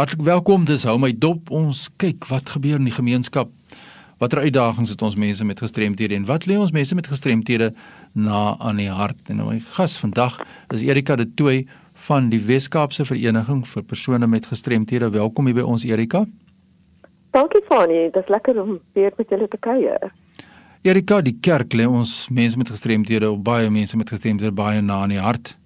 Hartlik welkom. Dis hou my dop. Ons kyk wat gebeur in die gemeenskap. Watter uitdagings het ons mense met gestremthede en wat lê ons mense met gestremthede na aan die hart? En my gas vandag is Erika de Tooy van die Weskaapse Vereniging vir persone met gestremthede. Welkom hier by ons Erika. Dankie Fanie, dit is lekker om weer met julle te kuier. Erika, die kerk lê ons mense met gestremthede of baie mense met gestremthede baie na aan die hart.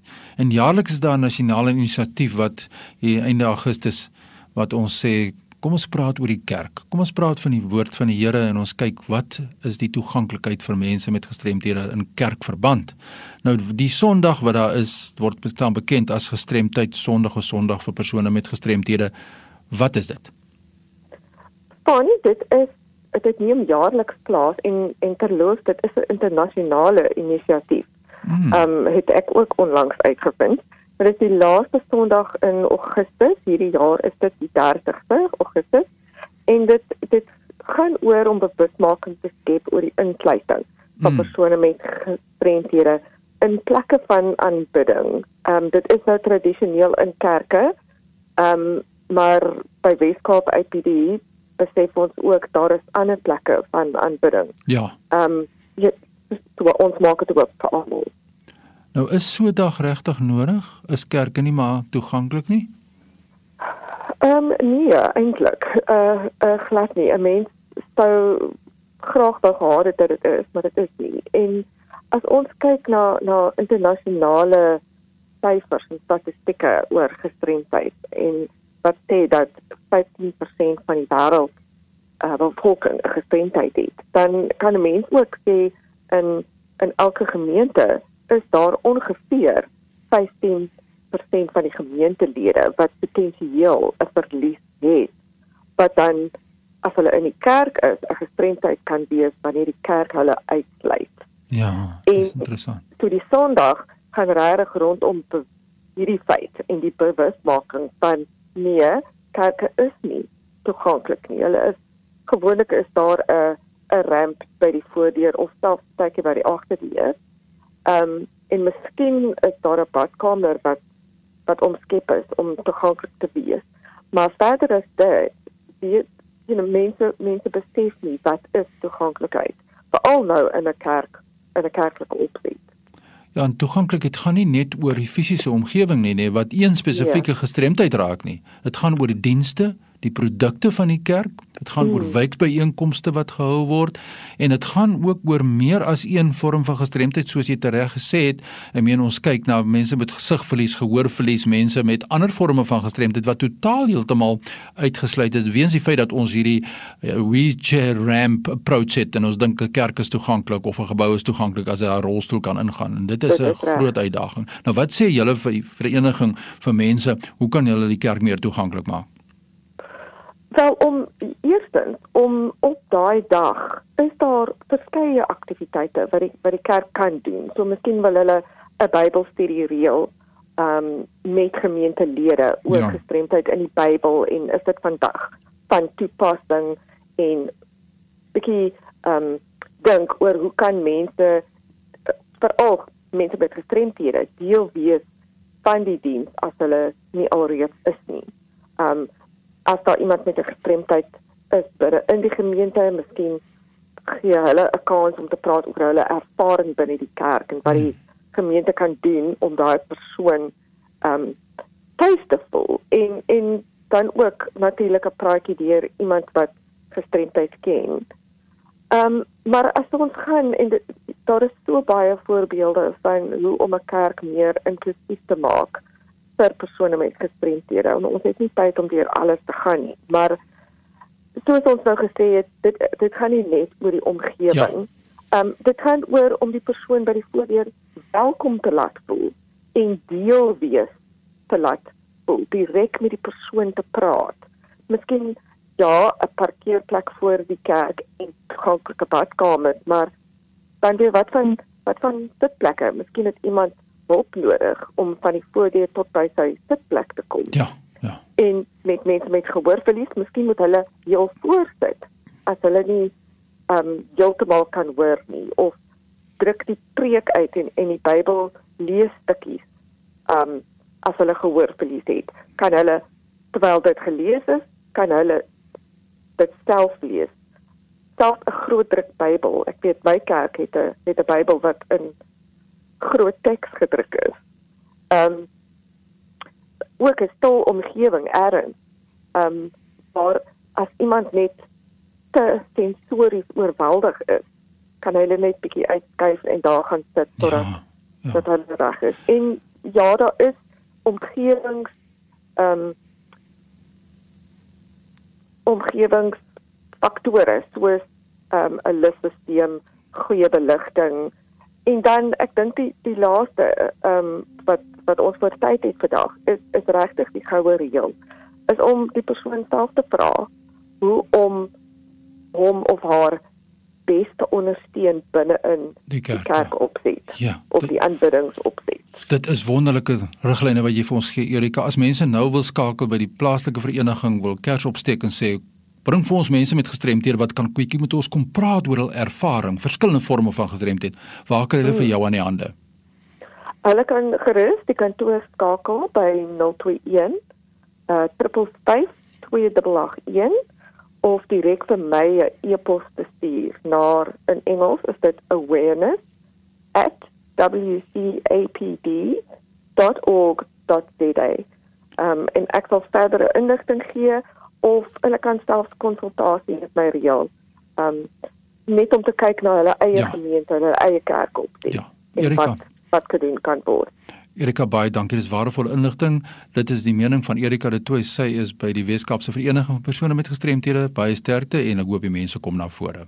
En jaarliks is daar 'n nasionale inisiatief wat hier einde Augustus wat ons sê kom ons praat oor die kerk. Kom ons praat van die woord van die Here en ons kyk wat is die toeganklikheid vir mense met gestremthede in kerkverband. Nou die Sondag wat daar is word bestaan bekend as gestremdheid Sondag of Sondag vir persone met gestremthede. Wat is dit? Bonnie, dit is dit neem jaarliks plaas en en terloops dit is 'n internasionale inisiatief. Hmm. Ehm um, het ek ook onlangs uitgevind. Dit is die laaste Sondag in Augustus. Hierdie jaar is dit die 30ste Augustus. En dit dit gaan oor om bewusmaking te skep oor die insluiting van hmm. persone met gestremthede in plekke van aanbidding. Ehm um, dit is nou tradisioneel in kerke. Ehm um, maar by Weskaap IPD besef ons ook daar is ander plekke van aanbidding. Ja. Ehm um, jy so ons maak dit ook vir almal. Nou is so dag regtig nodig? Is kerke nie maar toeganklik nie? Ehm um, nee, eintlik. Uh uh glad nie. 'n Mens sou graag wou gehad het dat dit is, maar dit is nie. En as ons kyk na na internasionale syfers en statistieke oor gestremdheid en wat sê dat 15% van die wêreld uh bevolking gestremdheid het, dan kan 'n mens ook sê in in elke gemeente is daar ongeveer 15% van die gemeentelede wat potensieel 'n verlies het wat dan as hulle in die kerk is 'n gestremdheid kan wees wanneer die kerk hulle uitsluit. Ja, dis interessant. Toe die Sondag gaan regtig rondom hierdie feit en die bewusmaking van nee, kerke is nie toeganklik nie. Hulle is gewoonlik is daar 'n 'n ramp by die voordeur of selfs steek by die agterdeur. Ehm um, en miskien is daar 'n badkamer wat wat omskep is om toeganklik te wees. Maar verder as dit, die you know mense mense besef nie wat is toeganklikheid. Veral nou in 'n kerk, in 'n kerklike opset. Ja, en toeganklikheid gaan nie net oor die fisiese omgewing nie, nee, wat een spesifieke ja. gestremdheid raak nie. Dit gaan oor die dienste, die produkte van die kerk. Dit gaan hmm. oor wijkbyeenkomste wat gehou word en dit gaan ook oor meer as een vorm van gestremdheid soos jy tereg gesê het. Ek meen ons kyk na mense met gesigverlies, gehoorverlies, mense met ander forme van gestremdheid wat totaal heeltemal uitgesluit is weens die feit dat ons hierdie uh, wheelchair ramp approach het en ons dink 'n kerk is toeganklik of 'n gebou is toeganklik as 'n rolstoel kan ingaan en dit is 'n groot uitdaging. Nou wat sê julle vir die vereniging vir mense, hoe kan julle die kerk meer toeganklik maak? Wel om eerstens om op daai dag is daar verskeie aktiwiteite wat die wat die kerk kan doen. So miskien wil hulle 'n Bybelstudie reël um met gemeentelede oor ja. gestremdheid in die Bybel en is dit vandag van toepassing en bietjie um dink oor hoe kan mense veral mense met gestremthede deel wees van die diens as hulle nie alreeds is nie. Um as daar iemand met 'n gestremdheid is binne in die gemeente, miskien gee hulle 'n kans om te praat oor hulle ervaring binne die kerk en wat die hmm. gemeente kan doen om daai persoon ehm um, tuis te voel en en dan ook natuurlik 'n praatjie deur iemand wat gestremdheid ken. Ehm um, maar as ons gaan en dit, daar is so baie voorbeelde van hoe om 'n kerk meer inklusief te maak vir persone met gestremthede. Ons het nie tyd om deur alles te gaan nie, maar soos ons nou gesê het, dit dit gaan nie net oor die omgewing. Ja. Ehm ja. um, dit gaan oor om die persoon by die voordeur welkom te laat voel en deel wees te laat voel, direk met die persoon te praat. Miskien ja, 'n parkeerplek voor die kerk en 'n toeganklike badkamer, maar dan weer wat van wat van sitplekke? Miskien het iemand hulp nodig om van die voordeur tot by sy sitplek te kom. Ja, ja. En met mense met gehoorverlies, miskien moet hulle heel voor sit as hulle nie ehm um, heeltemal kan hoor nie of druk die preek uit en en die Bybel lees stukkies. Ehm um, as hulle gehoorverlies het, kan hulle terwyl dit gelees is, kan hulle dit self lees. Self 'n groot druk Bybel. Ek weet my kerk het 'n het 'n Bybel wat in groot teks gedruk is. Ehm um, ook 'n stil omgewing eers. Ehm um, waar as iemand net te sensories oorweldig is, kan hulle net bietjie uitskuif en daar gaan sit totdat ja, ja. hulle reg is. En ja, daar is omgewings ehm um, omgewingsfaktore soos ehm um, 'n lusstelsel, goeie beligting en dan ek dink die die laaste ehm um, wat wat ons vir tyd het vandag is is regtig die goue reël is om die persoon self te vra hoe om hom of haar beste ondersteun binne in die kerk, kerk opset ja, of die aanbiddings opset. Dit is wonderlike riglyne wat jy vir ons gee Erika. As mense nou wil skakel by die plaaslike vereniging wil kers opsteek en sê bring vir ons mense met gestremthede wat kan kwikkie met ons kom praat oor hul ervaring, verskillende forme van gestremdheid. Waar kan hulle hmm. vir jou aan die hande? Hulle kan gerus die kantoor skakel by 021 uh 555 2881 of direk vir my 'n e-pos te stuur na in Engels is dit awareness@wcapd.org.za. Um en ek sal verdere inligting gee of hulle kan selfs konsultasie met my reël. Um net om te kyk na hulle eie ja. gemeente, hulle eie kerk op. Ja. Erika. Wat, wat kan kan word? Erika baie dankie, dis waardevolle inligting. Dit is die mening van Erika de Tooy. Sy is by die Weskaapse Vereniging van persone met gestremthede. Baie sterkte en ek hoop die mense kom na vore.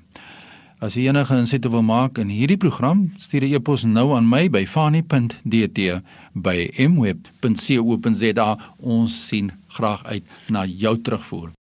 As jy enige insette wil maak in hierdie program, stuur 'n e-pos nou aan my by fani.dt by mweb.co.za. Ons sien graag uit na jou terugvoer.